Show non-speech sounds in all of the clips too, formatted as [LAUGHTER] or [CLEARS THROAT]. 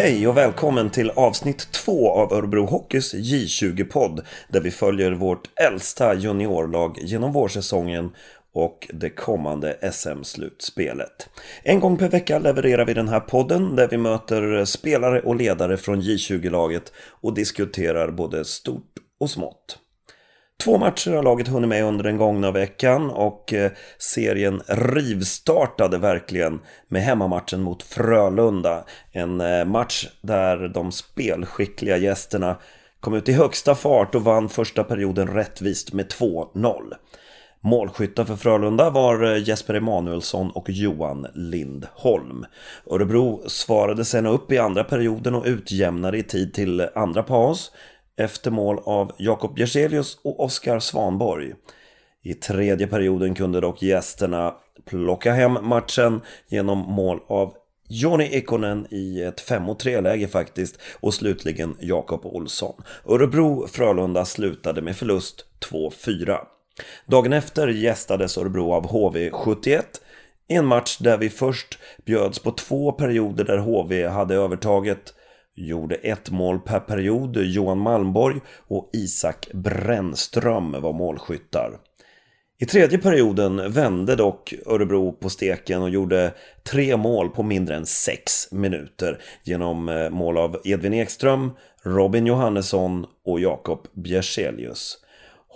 Hej och välkommen till avsnitt två av Örebro Hockeys J20-podd där vi följer vårt äldsta juniorlag genom vårsäsongen och det kommande SM-slutspelet. En gång per vecka levererar vi den här podden där vi möter spelare och ledare från J20-laget och diskuterar både stort och smått. Två matcher har laget hunnit med under den gångna veckan och eh, serien rivstartade verkligen med hemmamatchen mot Frölunda. En eh, match där de spelskickliga gästerna kom ut i högsta fart och vann första perioden rättvist med 2-0. Målskyttar för Frölunda var eh, Jesper Emanuelsson och Johan Lindholm. Örebro svarade sen upp i andra perioden och utjämnade i tid till andra paus efter mål av Jakob Jerselius och Oskar Svanborg. I tredje perioden kunde dock gästerna plocka hem matchen genom mål av Johnny Ekonen i ett 5 3 läge faktiskt och slutligen Jakob Olsson. Örebro-Frölunda slutade med förlust 2-4. Dagen efter gästades Örebro av HV71 i en match där vi först bjöds på två perioder där HV hade övertaget gjorde ett mål per period. Johan Malmborg och Isak Brännström var målskyttar. I tredje perioden vände dock Örebro på steken och gjorde tre mål på mindre än sex minuter genom eh, mål av Edvin Ekström, Robin Johannesson och Jakob Bjerselius.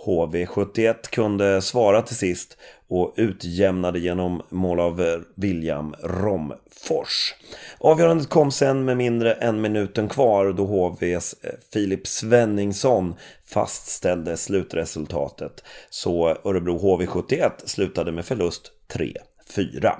HV71 kunde svara till sist och utjämnade genom mål av William Romfors. Avgörandet kom sen med mindre än minuten kvar då HVs eh, Filip Svenningsson fastställde slutresultatet. Så Örebro HV71 slutade med förlust 3-4.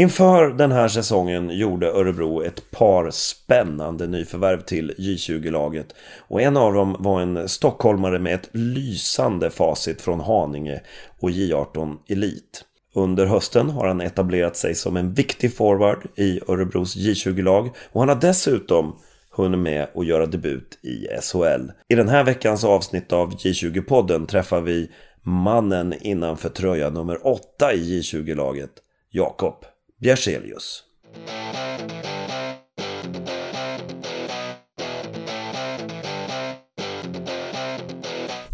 Inför den här säsongen gjorde Örebro ett par spännande nyförvärv till J20-laget och en av dem var en stockholmare med ett lysande facit från Haninge och J18 Elit. Under hösten har han etablerat sig som en viktig forward i Örebros J20-lag och han har dessutom hunnit med att göra debut i SHL. I den här veckans avsnitt av J20-podden träffar vi mannen innanför tröja nummer 8 i J20-laget, Jakob Bjerselius.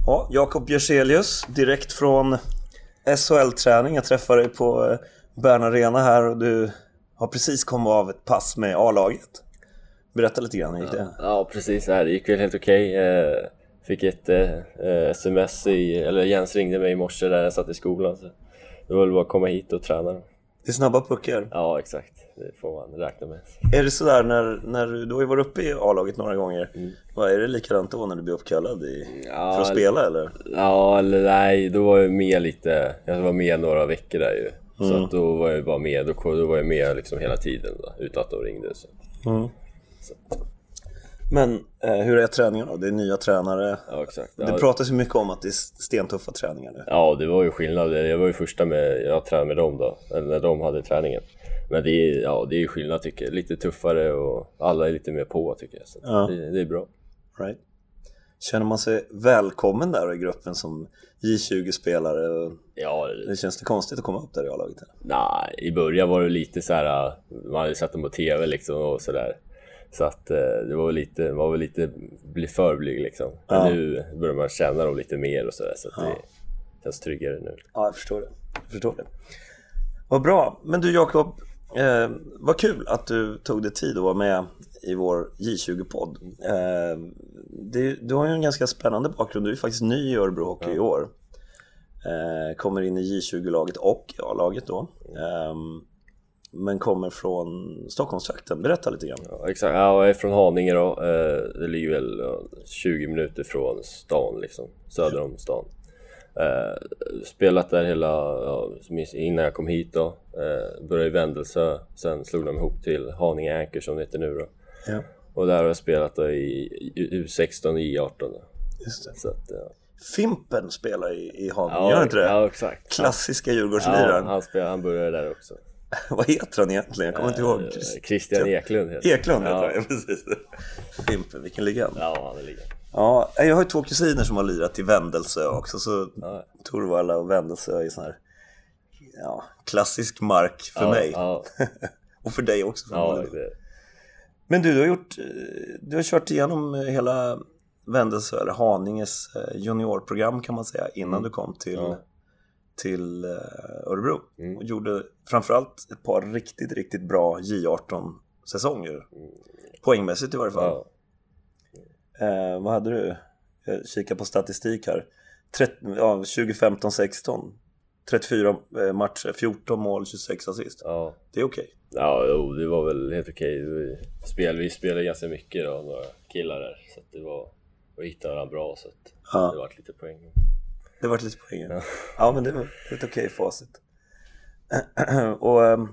Ja, Jakob Bjerselius, direkt från SHL-träning. Jag träffade dig på eh, Bern Arena här och du har precis kommit av ett pass med A-laget. Berätta lite grann, hur gick det? Ja, precis. Det gick väl helt okej. Okay. Eh, fick ett eh, sms, i, eller Jens ringde mig i morse där jag satt i skolan. Så det var väl bara att komma hit och träna. Det är snabba puckar. Ja, exakt. Det får man räkna med. Är det sådär när, när du, har ju varit uppe i A-laget några gånger. Mm. Vad Är det likadant då när du blir uppkallad i, ja, för att spela eller? Ja, eller nej, då var jag med lite. Jag var med några veckor där ju. Mm. Så att då var jag bara med, då, då var jag med liksom hela tiden då, utan att de ringde. Så. Mm. så. Men eh, hur är träningen då? Det är nya tränare. Ja, exakt. Det ja. pratas ju mycket om att det är stentuffa träningar nu. Ja, det var ju skillnad. Jag var ju första med, jag tränade med dem då, eller när de hade träningen. Men det är, ja, det är skillnad tycker jag. Lite tuffare och alla är lite mer på tycker jag. Så ja. det, det, är bra. Right. Känner man sig välkommen där i gruppen som J20-spelare? Ja, det känns det konstigt att komma upp där i A-laget? Nej, i början var det lite så här, man hade sett dem på TV liksom och sådär. Så att eh, det var väl lite, var väl lite bli för blyg liksom. Ja. Men nu börjar man känna dem lite mer och sådär så att ja. det känns tryggare nu. Ja, jag förstår det. Jag förstår det. Vad bra. Men du Jakob, eh, vad kul att du tog dig tid att vara med i vår J20-podd. Eh, du har ju en ganska spännande bakgrund. Du är faktiskt ny i Örebro Hockey ja. i år. Eh, kommer in i J20-laget och A-laget då. Eh, men kommer från Stockholmstrakten. Berätta lite grann. Ja, exakt, ja, jag är från Haninge då. Eh, det ligger väl 20 minuter från stan liksom, söder om stan. Eh, spelat där hela, ja, innan jag kom hit då. Eh, började i Vändelsö, sen slog de ihop till Haninge Anchor som det heter nu då. Ja. Och där har jag spelat i U16 och I18 då. Just det. Så att, ja. Fimpen spelar i, i Haninge, ja, gör inte det? Ja, exakt. Klassiska Djurgårdsliraren. Ja, han, spelar, han började där också. [LAUGHS] Vad heter han egentligen? Jag kommer inte ihåg. Eh, Christian Eklund heter Eklund heter ja. han, precis. [LAUGHS] Fimpen, vilken legend. Ja, han är legend. Ja, jag har ju två kusiner som har lirat i Vändelsö också, så ja. Torvalla och Vändelsö är sån här ja, klassisk mark för ja, mig. Ja. [LAUGHS] och för dig också. Ja, det. Men du, du har, gjort, du har kört igenom hela Vendelsö, eller Haninges eh, juniorprogram kan man säga, innan Mm. du kom till, Ja. Till eh, Örebro. Mm. Och gjorde framförallt ett par riktigt, riktigt bra J18-säsonger. Poängmässigt i varje fall. Mm. Ja. Eh, vad hade du? Jag kikar på statistik här. 30, ja, 2015-16. 34 eh, matcher, 14 mål, 26 assist. ja. Det är okej. Ja, jo, det var väl helt okej. Vi, spel, vi spelade ganska mycket då, några killar där. Så att det var... Vi hittade varandra bra så att Ja. det vart lite poäng. Det var lite poäng. Ja. Ja, men det var ett okej facit. [CLEARS THROAT] och um,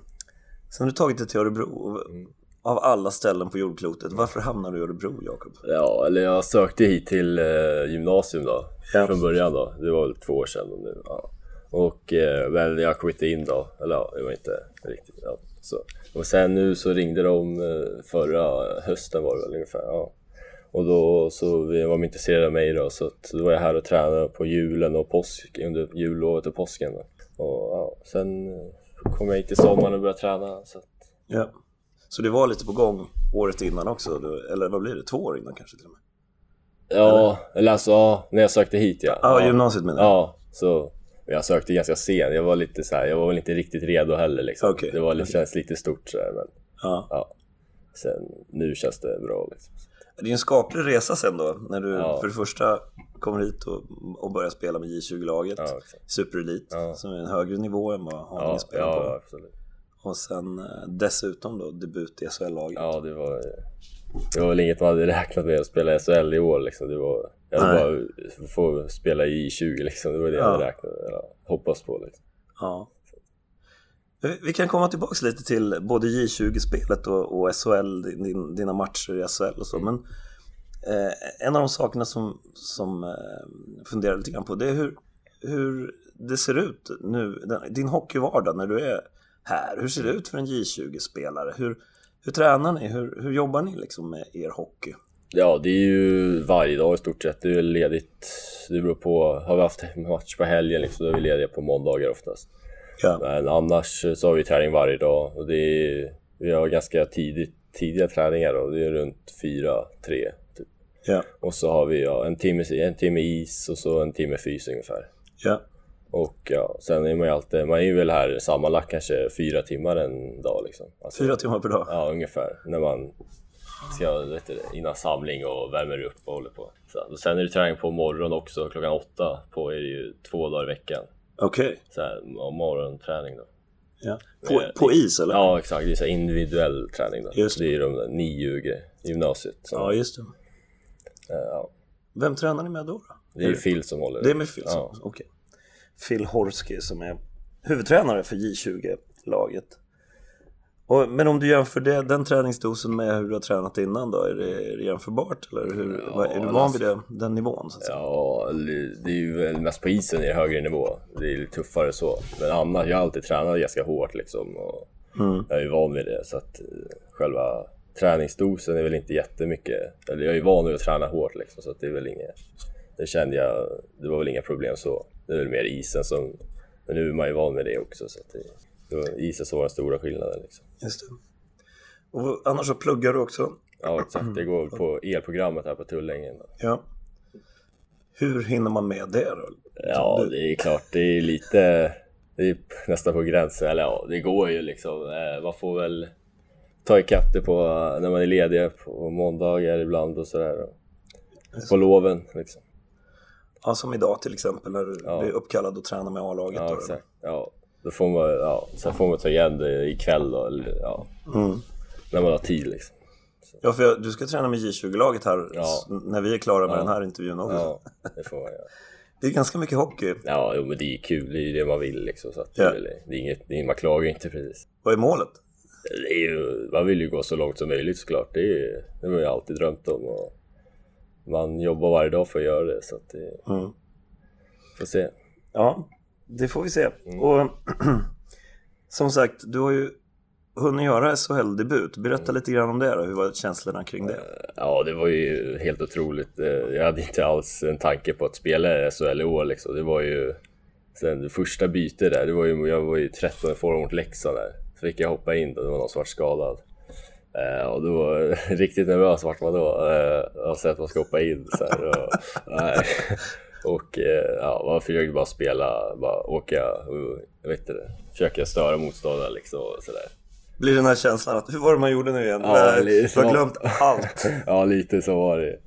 sen har du tagit det till Örebro. Mm. Av alla ställen på jordklotet, varför hamnar du i Örebro, Jakob? Ja, eller jag sökte hit till eh, gymnasium då, Ja. från början då. Det var väl två år sedan nu. Ja. Och eh, men jag kom inte in då, eller ja, det var inte riktigt. Ja. Så. Och sen nu så ringde de eh, förra hösten var det väl ungefär. Ja. Och då så var de intresserade av mig då, så att då var jag här och tränade på julen och påsk, under jullovet och påsken. Då. Och ja, sen eh, kom jag hit i sommaren och började träna. Så att, Ja. Så det var lite på gång året innan också? du- Eller vad blir det? Två år innan kanske till och med? ja, eller alltså ja, när jag sökte hit ja. Ja, gymnasiet menar jag. Ja, så jag sökte ganska sent. Jag var lite så här, jag var väl inte riktigt redo heller liksom. Okej, Det var, okej. känns lite stort så här, men Ja. ja. Sen, nu känns det bra liksom. Det är en skaplig resa sen då, när du Ja. för det första kommer hit och, och börjar spela med J20-laget, Ja. Superelit, Ja. som är en högre nivå än vad Haninge Ja, spelar ja, på. absolut. Och sen eh, dessutom då debut i SHL-laget. Ja, det var, det var väl inget man hade räknat med att spela i SHL i år liksom. Det var, jag hade bara få spela i 20 liksom. Det var det jag Ja. hade räknat med, eller hoppas på liksom. Ja. Vi- kan komma tillbaks lite till både J20-spelet och, och SHL, din, dina matcher i SHL och så. Men eh, en av de sakerna som, som eh, funderar lite grann på det är hur, hur det ser ut nu, den, din hockeyvardag när du är här. Hur ser det ut för en J20-spelare? Hur, hur tränar ni? Hur, hur jobbar ni liksom med er hockey? Ja, det är ju varje dag i stort sett. Det är ledigt. Det beror på. Har vi haft match på helgen liksom, då är vi lediga på måndagar oftast. Ja, Men annars så har vi träning varje dag och det är, vi har ganska tidigt, tidiga träningar då. Det är runt fyra, tre typ. ja, Och så har vi ja, en, timme, en timme is och så en timme fys ungefär. ja, Och ja, sen är man ju alltid, man är ju väl här sammanlagt kanske fyra timmar en dag liksom. Alltså, fyra timmar per dag. Ja, ungefär. När man ska, vet du, innan samling och värmer upp och håller på. Så, och sen är det träning på morgonen också, klockan åtta på är det ju två dagar i veckan. Okej, Så här, ja, morgonträning då. ja. På, på is eller? Ja exakt, det är så individuell träning då. Just det. det är de där nio gre- gymnasiet. Som, Ja, just det. eh, ja. Vem tränar ni med då? då? Det är ju Phil som håller Det är med Phil som, Ja. okej. Phil Horsky som är huvudtränare för J20-laget. Och, men om du jämför det, den träningsdosen med hur du har tränat innan då, är det, är det jämförbart? Eller hur, Ja, är du van vid det, den nivån? Så att säga? Ja, det är ju väl mest på isen i högre nivå. Det är lite tuffare så. Men annars, jag har alltid tränat ganska hårt liksom. Och Mm. Jag är ju van vid det så att eh, själva träningsdosen är väl inte jättemycket. Eller jag är ju van vid att träna hårt liksom så att det är väl inget. Det kände jag, det var väl inga problem så. Det är väl mer isen som, men nu är man ju van med det också så att det, det var isen som var den stora skillnaden liksom. Just det. Och annars så pluggar du också. Ja exakt, det går på elprogrammet här på Tullängen. Ja. Hur hinner man med det då? Ja, det är klart, det är lite, det är nästan på gränsen, eller ja, det går ju liksom. Eh, Man får väl ta ikapp det på när man är ledig på måndagar ibland och sådär. På loven liksom. Ja, som idag till exempel när du Ja. blir uppkallad och tränar med A-laget. Ja, då. exakt. Ja, då får man, ja, sen får man ta igen det ikväll då, eller ja, Mm. när man har tid liksom. Ja, för jag, du ska träna med J20-laget här Ja. när vi är klara med Ja. den här intervjun också. Ja, det får man göra. [LAUGHS] Det är ganska mycket hockey. Ja, jo, men det är kul, det är ju det man vill liksom. Så Ja. det är inget, det är, man klagar ju inte precis. Vad är målet? Det är ju, man vill ju gå så långt som möjligt såklart. Det, är, det har jag alltid drömt om. Och man jobbar varje dag för att göra det, så att det Mm. får se. Ja, det får vi se. Mm. Och [CLEARS THROAT] som sagt, du har ju hunnit göra SHL-debut. Berätta Mm. lite grann om det då. Hur var känslorna kring det? Ja, det var ju helt otroligt. Eh, Jag hade inte alls en tanke på att spela i SHL i år liksom. Det var ju sen det första bytet där. Det var ju, jag var ju 13 år mot Leksand där. Så fick jag hoppa in då, det var någon som var skadad. Eh, och då var [LAUGHS] riktigt nervös vart man då. Eh, och så att man ska hoppa in så här, och, [LAUGHS] nej. Och eh, ja, man försökte bara spela, bara åka och jag vet inte, försöka störa motståndaren liksom och sådär. Blir den här känslan att hur var det man gjorde nu igen? Ja, du har glömt allt. [LAUGHS] ja, lite så var det.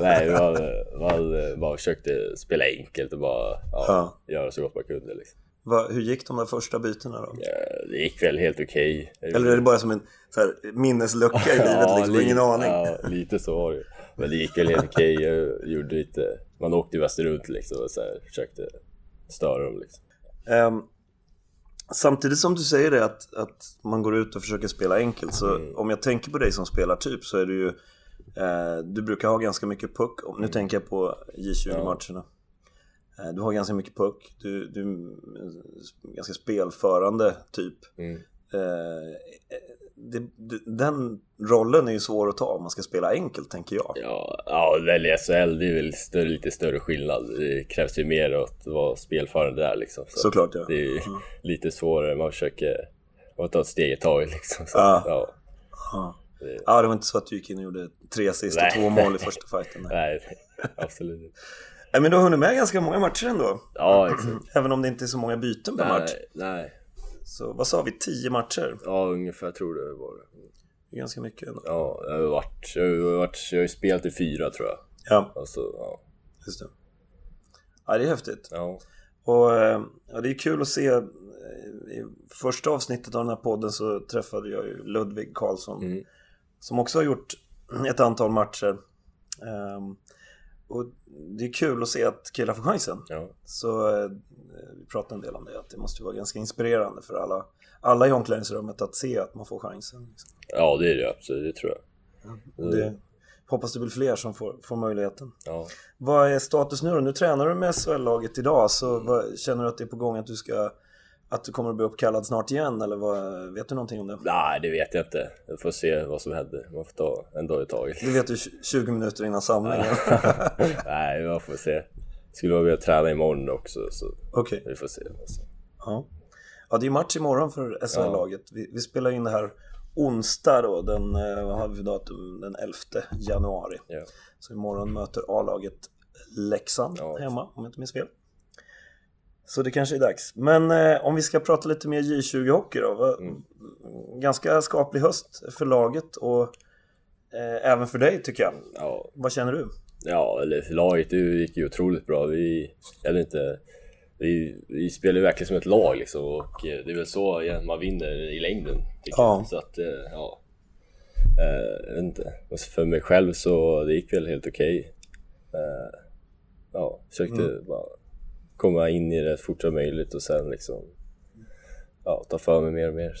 Nej, man, man bara försökte spela enkelt och bara ja, Ja. göra så gott man kunde. Liksom. Va, hur gick de där första bytena då? Ja, det gick väl helt okej. Eller är det bara som en här, minneslucka i [LAUGHS] livet liksom? li- Ingen aning. Ja, lite så var det Men det gick väl helt okej. Jag gjorde lite, man åkte ju runt liksom och så här, försökte störa dem liksom. Ehm, samtidigt som du säger det att, att man går ut och försöker spela enkelt så Mm. om jag tänker på dig som spelartyp så är du ju eh, Du brukar ha ganska mycket puck. Om- Nu tänker jag på J20-matcherna. Eh, du har ganska mycket puck. Du, du är en ganska spelförande typ. Mm. Eh, det, det, den rollen är ju svår att ta om man ska spela enkelt tänker jag. Ja, ja väl i SHL det är väl större, lite större skillnad. Det krävs ju mer att vara spelförande där liksom. Så Såklart ja. Det är ju lite svårare, man försöker man tar ett steg i taget liksom. Så, Ja. ja. Ja. Det- Ja, det var inte så att du gick in och gjorde tre assist och två mål i första fighten. Nej. Nej, absolut inte. Nej, men du har hunnit med ganska många matcher ändå. Ja, exakt. Även om det inte är så många byten per match. Nej, nej. Så vad sa vi, tio matcher? Ja, ungefär tror det var det. Är ganska mycket ändå. Ja, jag har ju varit, jag har varit, jag har spelat i fyra tror jag. Ja, Alltså, ja. just det. Ja, det är häftigt. ja. Och eh, ja, det är kul att se. eh, I första avsnittet av den här podden så träffade jag ju Ludvig Karlsson. Mm. Som också har gjort ett antal matcher. Ehm, och det är kul att se att killar får chansen. ja. Så eh, vi pratade en del om det, att det måste vara ganska inspirerande för alla, alla i omklädningsrummet att se att man får chansen. Liksom. Ja, det är det absolut, det tror jag. Och det, hoppas det blir fler som får, får möjligheten. Ja. Vad är status nu då? Nu tränar du med SHL-laget idag, så vad, känner du att det är på gång att du ska att du kommer att bli uppkallad snart igen eller vad, vet du någonting om det? Nej, det vet jag inte. Jag får se vad som händer. Man får ta en dag i taget. Det vet du 20 minuter innan samlingen. [LAUGHS] Nej, man får se. Skulle vara med och träna imorgon också, så Okej. vi får se. Ja. ja, det är match imorgon för SHL-laget. Vi, vi spelar in det här onsdag då, den, eh, vad har vi datum? Den 11 januari. Ja. Så imorgon möter A-laget Leksand Ja, hemma, om jag inte minns fel. Så det kanske är dags. Men eh, om vi ska prata lite mer J20-hockey då. Mm. Ganska skaplig höst för laget och eh, även för dig tycker jag. Ja, Vad känner du? ja, eller laget det gick ju otroligt bra. Vi, vet inte, vi, vi spelar ju verkligen som ett lag liksom och eh, det är väl så man vinner i längden. Ja. Så att, eh, ja. Eh, jag vet inte. Och för mig själv så det gick väl helt okej. Eh, ja, försökte bara komma in i det fort som möjligt och sen liksom ja, ta för mig mer och mer.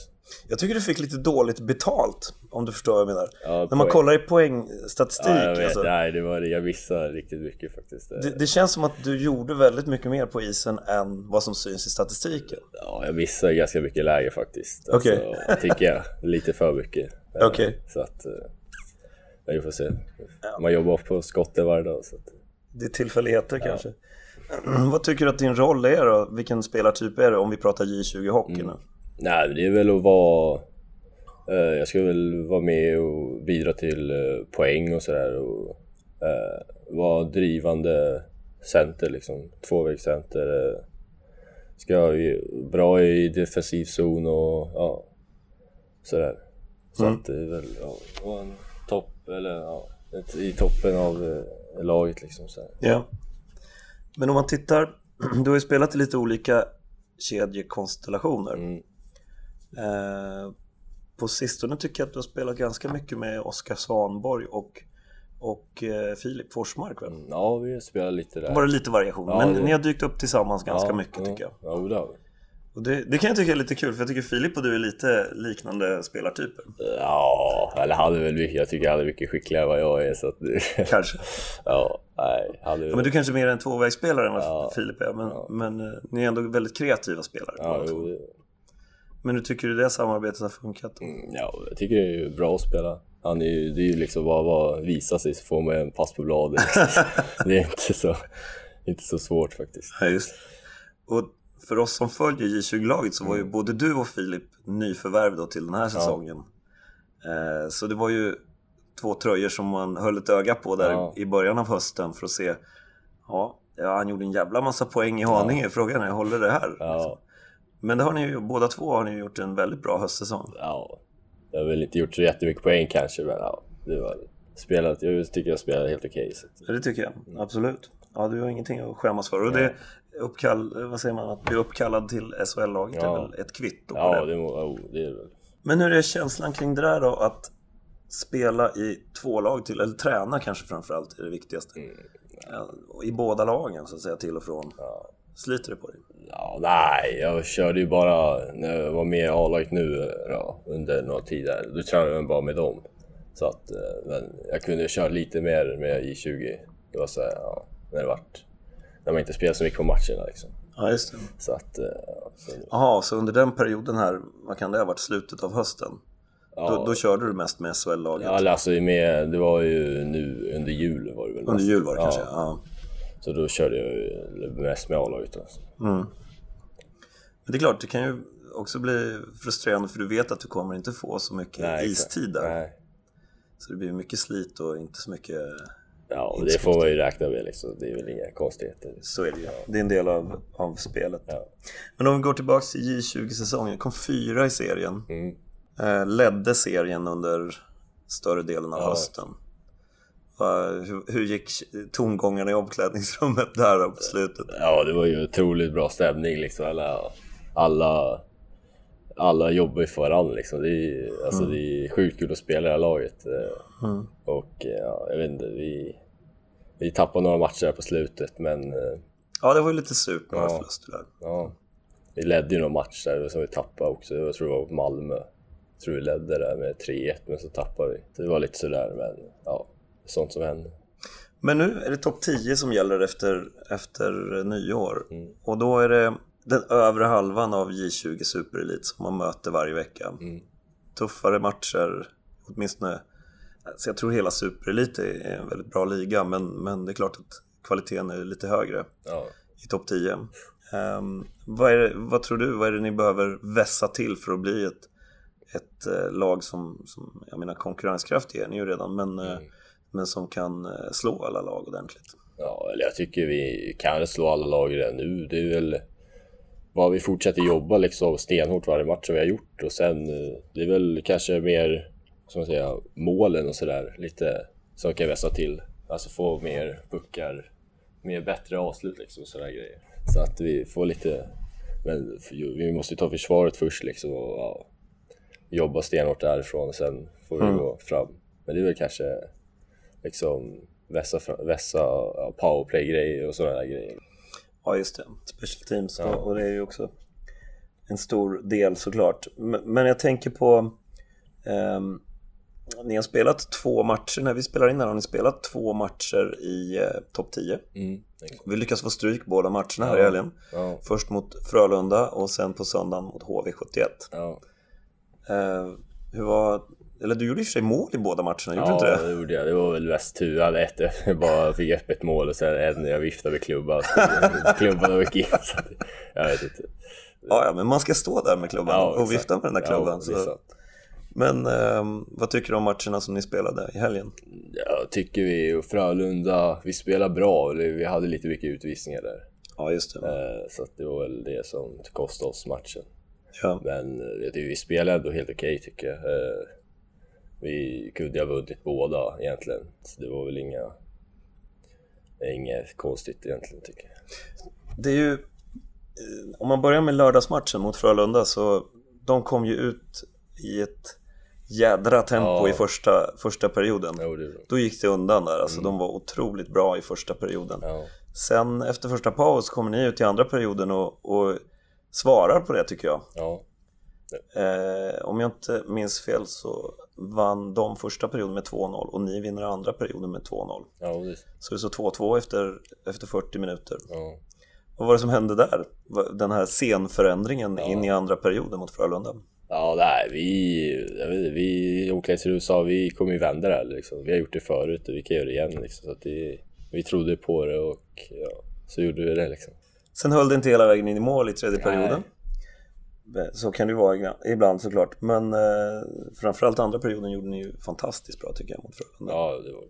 Jag tycker du fick lite dåligt betalt, om du förstår vad jag menar. Ja, När man kollar i poängstatistik, Ja, jag vet, alltså, nej, det var det. Jag missade riktigt mycket faktiskt. det, det känns som att du gjorde väldigt mycket mer på isen än vad som syns i statistiken. Ja, jag missar ganska mycket läge faktiskt. Okej. Alltså, tycker jag. Lite för mycket. Okej. Så att... eh, ja, Vi får se. Man jobbar på skotten varje dag. Så att, Det är tillfälligheter kanske. Vad tycker du att din roll är då? Vilken spelartyp är det om vi pratar J20 hockey Mm. nu? nej, det är väl att vara... eh, jag ska väl vara med och bidra till eh, poäng och sådär. Och eh, vara drivande center liksom. Tvåvägscenter. Eh, ska vara bra i defensiv zon och ja, sådär. Så Mm. att det är väl ja, en topp, eller ja, ett, i toppen av eh, laget liksom. Ja. Men om man tittar, [CLEARS THROAT] du har ju spelat i lite olika kedjekonstellationer. Mm. Eh, på sistone tycker jag att du har spelat ganska mycket med Oskar Svanborg och, och eh, Filip Forsmark väl? Ja, vi spelar lite där. Det lite variation, Ja, men det- ni har dykt upp tillsammans ganska ja, mycket ja, tycker jag. Ja, det har vi. Och det, det kan jag tycka är lite kul, för jag tycker Filip och du är lite liknande spelartyper. Ja, eller han är väl mycket, jag tycker han är mycket skickligare än vad jag är så att Kanske. [LAUGHS] Ja, nej, han är Ja, men du kanske är mer en tvåvägsspelare än vad Ja. Filip är, men, Ja. men eh, ni är ändå väldigt kreativa spelare. Ja, jo, Men hur tycker du det samarbetet har funkat? Mm, Ja, jag tycker det är bra att spela. Han är ju, det är ju liksom bara, bara visa sig så får man en pass på bladet. [LAUGHS] det är inte så, inte så svårt faktiskt. Ja, just. Och för oss som följer J20-laget så var ju Mm. både du och Filip nyförvärv då till den här säsongen. Eh, så det var ju två tröjor som man höll ett öga på där Ja. i början av hösten för att se. Ja, ja han gjorde en jävla massa poäng i Haninge. Frågan är, håller det här? Ja, Men det har ni ju, båda två har ni gjort en väldigt bra höstsäsong. ja. Jag har väl inte gjort så jättemycket poäng kanske, men ja, det var spelat. Jag tycker jag spelade helt okej. så Ja, det tycker jag. Absolut. Ja, du har ingenting att skämmas för. Och det uppkall, vad säger man, att bli uppkallad till SHL-laget är Ja. väl ett kvitto på Ja, det. det, må, oh, det är det väl. Men hur är känslan kring det där då? Att spela i två lag till, eller träna kanske framförallt är det viktigaste. Ja, och I båda lagen så att säga, till och från. Sliter det på dig? Ja, nej, jag körde ju bara när jag var med i A-laget nu ja, under några tid där. Då tränade jag bara med dem. Så att, eh, men jag kunde köra lite mer med J20. Det var så här, ja, när det vart, när man inte spelade så mycket på matcherna liksom. Ja, just det. Så att, eh, ja, så, Jaha, så under den perioden här, vad kan det ha varit, slutet av hösten? ja, Då, då körde du mest med SHL-laget? ja, alltså med, det var ju nu under jul var det väl Under mest. jul var det ja, kanske? Ja. Så då körde jag mest med A-laget. Alltså. Mm. Men det är klart, det kan ju också bli frustrerande för du vet att du kommer inte få så mycket Nej, istid där. Nej. Så det blir mycket slit och inte så mycket... Ja, det får man ju räkna med liksom. Det är väl inga konstigheter. Så är det ju. Det är en del av, av spelet. Ja. Men om vi går tillbaks till J20-säsongen. Kom fyra i serien. Mm. Eh, ledde serien under större delen av Ja. hösten. Va, hur, hur gick tongångarna i omklädningsrummet där på slutet? Ja, det var ju otroligt bra stämning liksom. Alla, alla, alla jobbar ju för varandra liksom. Det är, alltså, det är sjukt kul att spela i det här laget. Mm. Och eh, ja, jag vet inte, vi, vi tappade några matcher på slutet men eh, Ja, det var ju lite surt några Ja. förluster där. ja, vi ledde ju några matcher där som vi tappade också. Jag tror det var Malmö. Jag tror vi ledde där med 3-1 men så tappade vi. Det var lite sådär men ja, sånt som händer. Men nu är det topp 10 som gäller efter, efter nyår. Mm. Och då är det den övre halvan av J20 Superelit som man möter varje vecka. Mm. Tuffare matcher, åtminstone. Alltså jag tror hela Superelit är en väldigt bra liga, men, men det är klart att kvaliteten är lite högre Ja. i topp 10. Ehm, vad, det, vad tror du, vad är det ni behöver vässa till för att bli ett, ett eh, lag som, som, jag menar konkurrenskraftig är ni ju redan, men, eh, men som kan eh, slå alla lag ordentligt? Ja, eller jag tycker vi kan slå alla lag redan nu. Det är väl bara vi fortsätter jobba liksom stenhårt varje match som vi har gjort och sen eh, det är väl kanske mer, som man säga, målen och sådär lite som kan vässa till. Alltså få mer puckar, mer bättre avslut liksom och sådana grejer. Så att vi får lite, men vi måste ju ta försvaret först liksom och ja, jobba stenhårt därifrån och sen får vi Mm. gå fram. Men det är väl kanske liksom vässa, vässa powerplay-grejer och sådana där grejer. Ja, just det. Special teams. Ja. Och, det är ju också en stor del såklart. Men, men jag tänker på... ehm, ni har spelat två matcher, när vi spelar in här har ni spelat två matcher i eh, topp 10. Mm. Vi lyckas få stryk båda matcherna här Ja. i helgen. Ja, Först mot Frölunda och sen på söndagen mot HV71. ja. Eh, hur var... Eller du gjorde i och för sig mål i båda matcherna, gjorde du ja inte det? det gjorde jag. Det var väl mest tur. Jag ett, jag bara fick upp ett mål och sen en jag viftade med [LAUGHS] klubban. Klubban gick in. Så jag vet inte. Ja, ja, men man ska stå där med klubban Ja, och vifta med den där klubban. Ja, så. Men ehm, vad tycker du om matcherna som ni spelade i helgen? Jag tycker vi och Frölunda, vi spelar bra. Vi hade lite mycket utvisningar där. Ja, just det. Eh, Så det var väl det som kostade oss matchen. Ja. Men eh, jag tycker vi spelade ändå helt okej tycker jag. Eh, Vi kunde ha vunnit båda egentligen. Så det var väl inga... Inget konstigt egentligen tycker jag. Det är ju, eh, om man börjar med lördagsmatchen mot Frölunda så de kom ju ut i ett jädra tempo Ja. i första, första perioden. Jo. Då gick det undan där, alltså de var otroligt bra i första perioden. Ja. Sen efter första paus kommer ni ut i andra perioden och, och svarar på det tycker jag. Ja. Eh, om jag inte minns fel så vann de första perioden med 2-0 och ni vinner andra perioden med 2-0. Ja, Så det står 2-2 efter, efter 40 minuter. ja. Vad var det som hände där? Den här scenförändringen in i andra perioden mot Frölunda? Ja, nej, vi, inte, vi i omklädningsrummet sa vi kommer ju vända det här liksom. Vi har gjort det förut och vi kan göra det igen liksom. Så det, vi trodde på det och ja, så gjorde vi det liksom. Sen höll det inte hela vägen in i mål i tredje Nej. perioden. Så kan det ju vara ibland såklart. Men eh, framförallt andra perioden gjorde ni ju fantastiskt bra tycker jag mot Frölunda. Ja, det var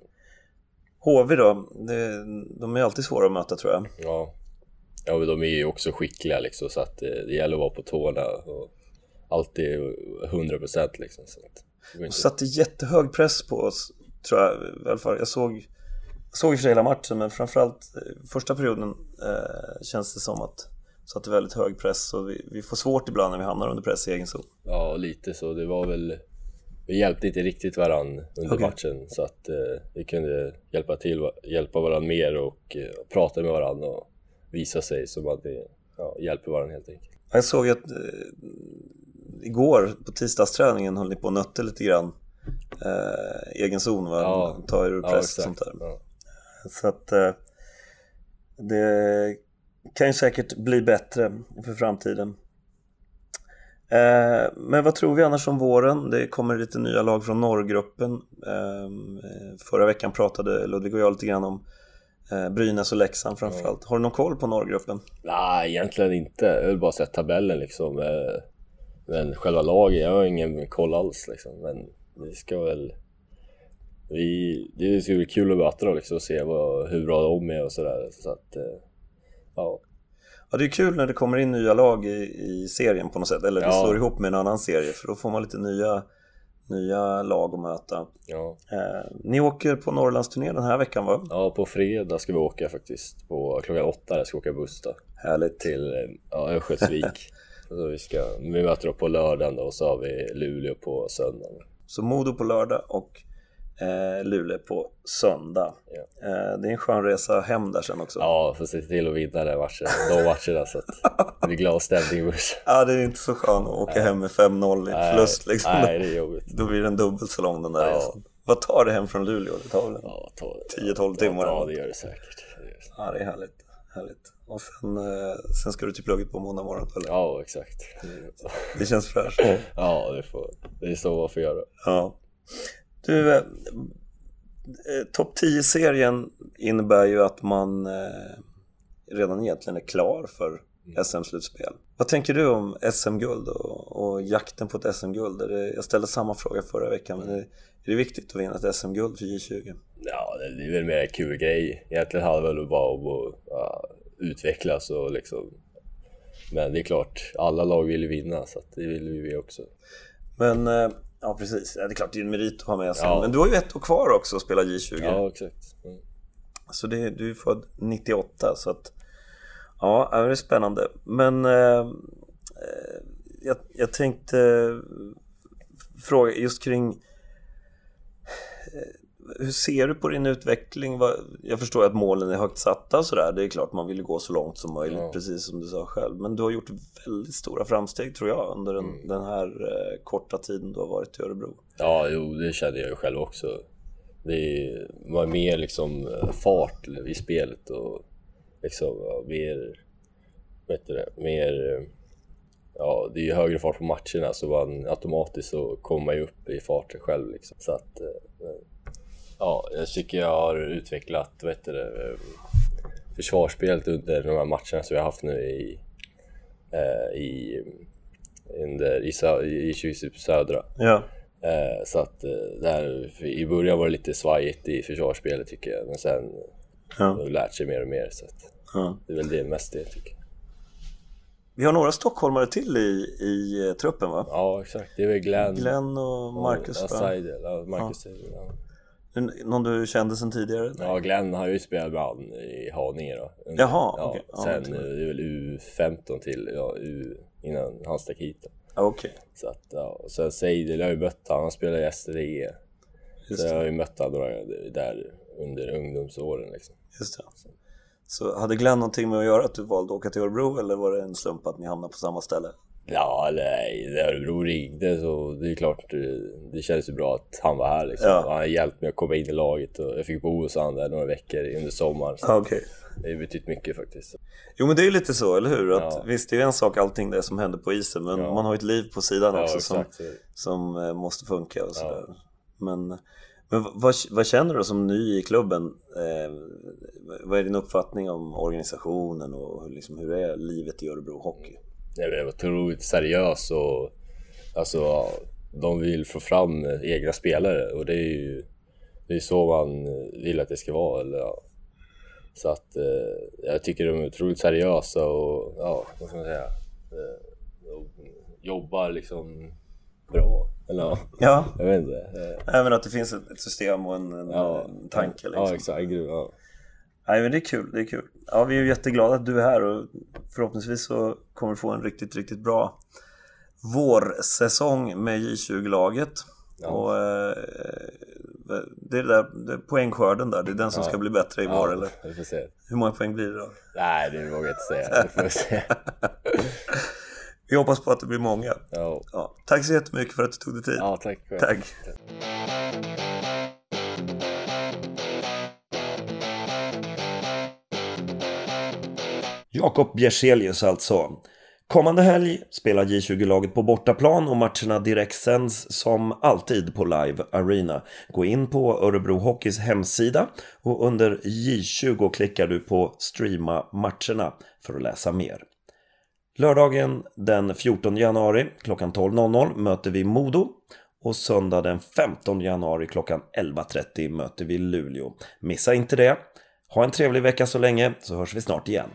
HV då, det, de är alltid svåra att möta tror jag. Ja, ja men de är ju också skickliga liksom så att det, det gäller att vara på tårna och alltid 100% liksom. Så att, de satte jättehög press på oss tror jag i alla fall. Jag såg, såg i och för sig hela matchen men framförallt eh, första perioden eh, känns det som att satte väldigt hög press och vi, vi får svårt ibland när vi hamnar under press i egen zon. Ja, lite så. Det var väl vi hjälpte inte riktigt varann under okay. matchen så att eh, vi kunde hjälpa till, hjälpa varandra mer och eh, prata med varandra och visa sig som att vi ja, hjälper varandra helt enkelt. Jag såg att eh, igår på tisdagsträningen höll ni på och nötte lite grann eh, egen zon, va? Ja, ta er ur press ja, och sånt där. Ja. Så att eh, det kan ju säkert bli bättre för framtiden. Eh, men vad tror vi annars om våren? Det kommer lite nya lag från norrgruppen. Eh, förra veckan pratade Ludvig och jag lite grann om eh, Brynäs och Leksand framförallt. Har du någon koll på norrgruppen? Nej, egentligen inte. Jag har bara sett tabellen liksom. Men själva laget, jag har ingen koll alls liksom. Men vi ska väl... Vi, det ska bli kul att möta dem liksom och se vad, hur bra de är och sådär. Så att, ja, Ja, det är kul när det kommer in nya lag i, i serien på något sätt. Eller det ja. slår ihop med en annan serie för då får man lite nya, nya lag att möta. Ja. Eh, ni åker på Norrlandsturné den här veckan va? Ja, på fredag ska vi åka faktiskt. På klockan åtta ska vi åka buss då. Härligt. Till ja, Örnsköldsvik. [LAUGHS] så vi, ska, vi möter upp på lördagen då och så har vi Luleå på söndagen. Så Modo på lördag och eh, Luleå på söndag. Ja. Eh, det är en skön resa hem där sen också. Ja, får se till att vinna den matchen, de matcherna så att det blir glad stämning i bussen. [LAUGHS] Ja, det är inte så skönt att åka nej. hem med 5-0 i förlust liksom. Nej, det är jobbigt. Då blir den dubbelt så lång den där ja. resan. Vad tar det hem från Luleå? Det tar väl ja, 10-12 timmar? Ja, det gör det säkert. Det gör det. Ja, det är härligt. härligt. Och sen, eh, sen ska du till plugget på måndag morgon eller? Ja, exakt. Det känns fräscht. Ja, det, får, det är så man får göra. Ja. Du, eh, Eh, topp 10-serien innebär ju att man eh, redan egentligen är klar för. SM-slutspel. Vad tänker du om SM-guld och, och, jakten på ett SM-guld? Jag ställde samma fråga förra veckan, men är, är det viktigt att vinna ett SM-guld för J20? Ja, det är väl mer en kul grej. Egentligen handlar det väl bara om att ja, utvecklas och liksom... Men det är klart, alla lag vill ju vinna, så det vill vi också. Men eh, Ja precis, det är klart det är en merit att ha med sig. Ja. Men du har ju ett år kvar också att spela J20. Ja exakt. Mm. Så det, du är född 98 så att Ja, det är spännande. Men eh, eh, jag, jag tänkte fråga just kring hur ser du på din utveckling? Jag förstår att målen är högt satta och sådär. Det är klart man vill gå så långt som möjligt, ja. precis som du sa själv. Men du har gjort väldigt stora framsteg tror jag under den, mm. den här eh, korta tiden du har varit i Örebro. Ja, jo, det kände jag ju själv också. Det var mer liksom eh, fart i spelet och liksom mer, vet det, mer eh, ja, det är ju högre fart på matcherna så man automatiskt så kommer man ju upp i farten själv liksom. Så att, Ja, jag tycker jag har utvecklat vad heter det, försvarsspelet under de här matcherna som vi har haft nu i, eh, i, under, i, i, i södra. Ja. Eh, så att eh, där, i början var det lite svajigt i försvarsspelet tycker jag, men sen ja. har jag lärt sig mer och mer. Så att, ja. Det är väl det mest det tycker jag. Vi har några stockholmare till i, i truppen va? Ja exakt, det är väl Glenn, Glenn och Marcus och ja, Marcus ja. ja. Någon du kände sedan tidigare? Ja, Glenn har ju spelat med i Haninge då. Jaha, ja. Okay. Sen ja, det är väl U15 till, ja, U, innan han stack hit. Okej. Okay. Så att, ja. Och sen Seidel, har ju mött han, han spelar i STDE. Så jag har ju mött honom där under ungdomsåren liksom. Just det. Så. Så hade Glenn någonting med att göra att du valde att åka till Örebro eller var det en slump att ni hamnade på samma ställe? Ja, nej, när Örebro ringde så det är klart det, det kändes ju bra att han var här liksom. Ja. Han har hjälpt mig att komma in i laget och jag fick bo hos honom där några veckor under sommaren. Så okay. Det har betytt mycket faktiskt. Jo men det är ju lite så, eller hur? Att, ja. Visst, det är en sak allting det som händer på isen men ja. man har ju ett liv på sidan också som, som eh, måste funka och sådär. Men, men vad, vad, känner du som ny i klubben? Eh, vad är din uppfattning om organisationen och liksom, hur är livet i Örebro Hockey? Jag vet, otroligt seriös och alltså de vill få fram egna spelare och det är ju det är så man vill att det ska vara. Eller, ja. Så att eh, jag tycker de är otroligt seriösa och ja, vad ska man säga, eh, jobbar liksom bra. Eller ja. jag vet inte. Även att det finns ett system och en, en, ja, en tanke. Liksom. Ja, exakt. Ja. Nej, men det är kul, det är kul. Ja, vi är jätteglada att du är här och förhoppningsvis så kommer du få en riktigt, riktigt bra vårsäsong med J20-laget. Ja. Och eh, det är där, det är poängskörden där, det är den som ja. ska bli bättre i vår eller? Vi får se. Hur många poäng blir det då? Nej, det vågar jag inte säga. Det får vi se. [LAUGHS] vi hoppas på att det blir många. Ja. ja. Tack så jättemycket för att du tog dig tid. Ja, tack. Tack. Jakob Bjerselius alltså. Kommande helg spelar J20-laget på bortaplan och matcherna direktsänds som alltid på Live Arena. Gå in på Örebro Hockeys hemsida och under J20 klickar du på Streama matcherna för att läsa mer. Lördagen den 14 januari klockan 12.00 möter vi Modo och söndag den 15 januari klockan 11.30 möter vi Luleå. Missa inte det! Ha en trevlig vecka så länge så hörs vi snart igen.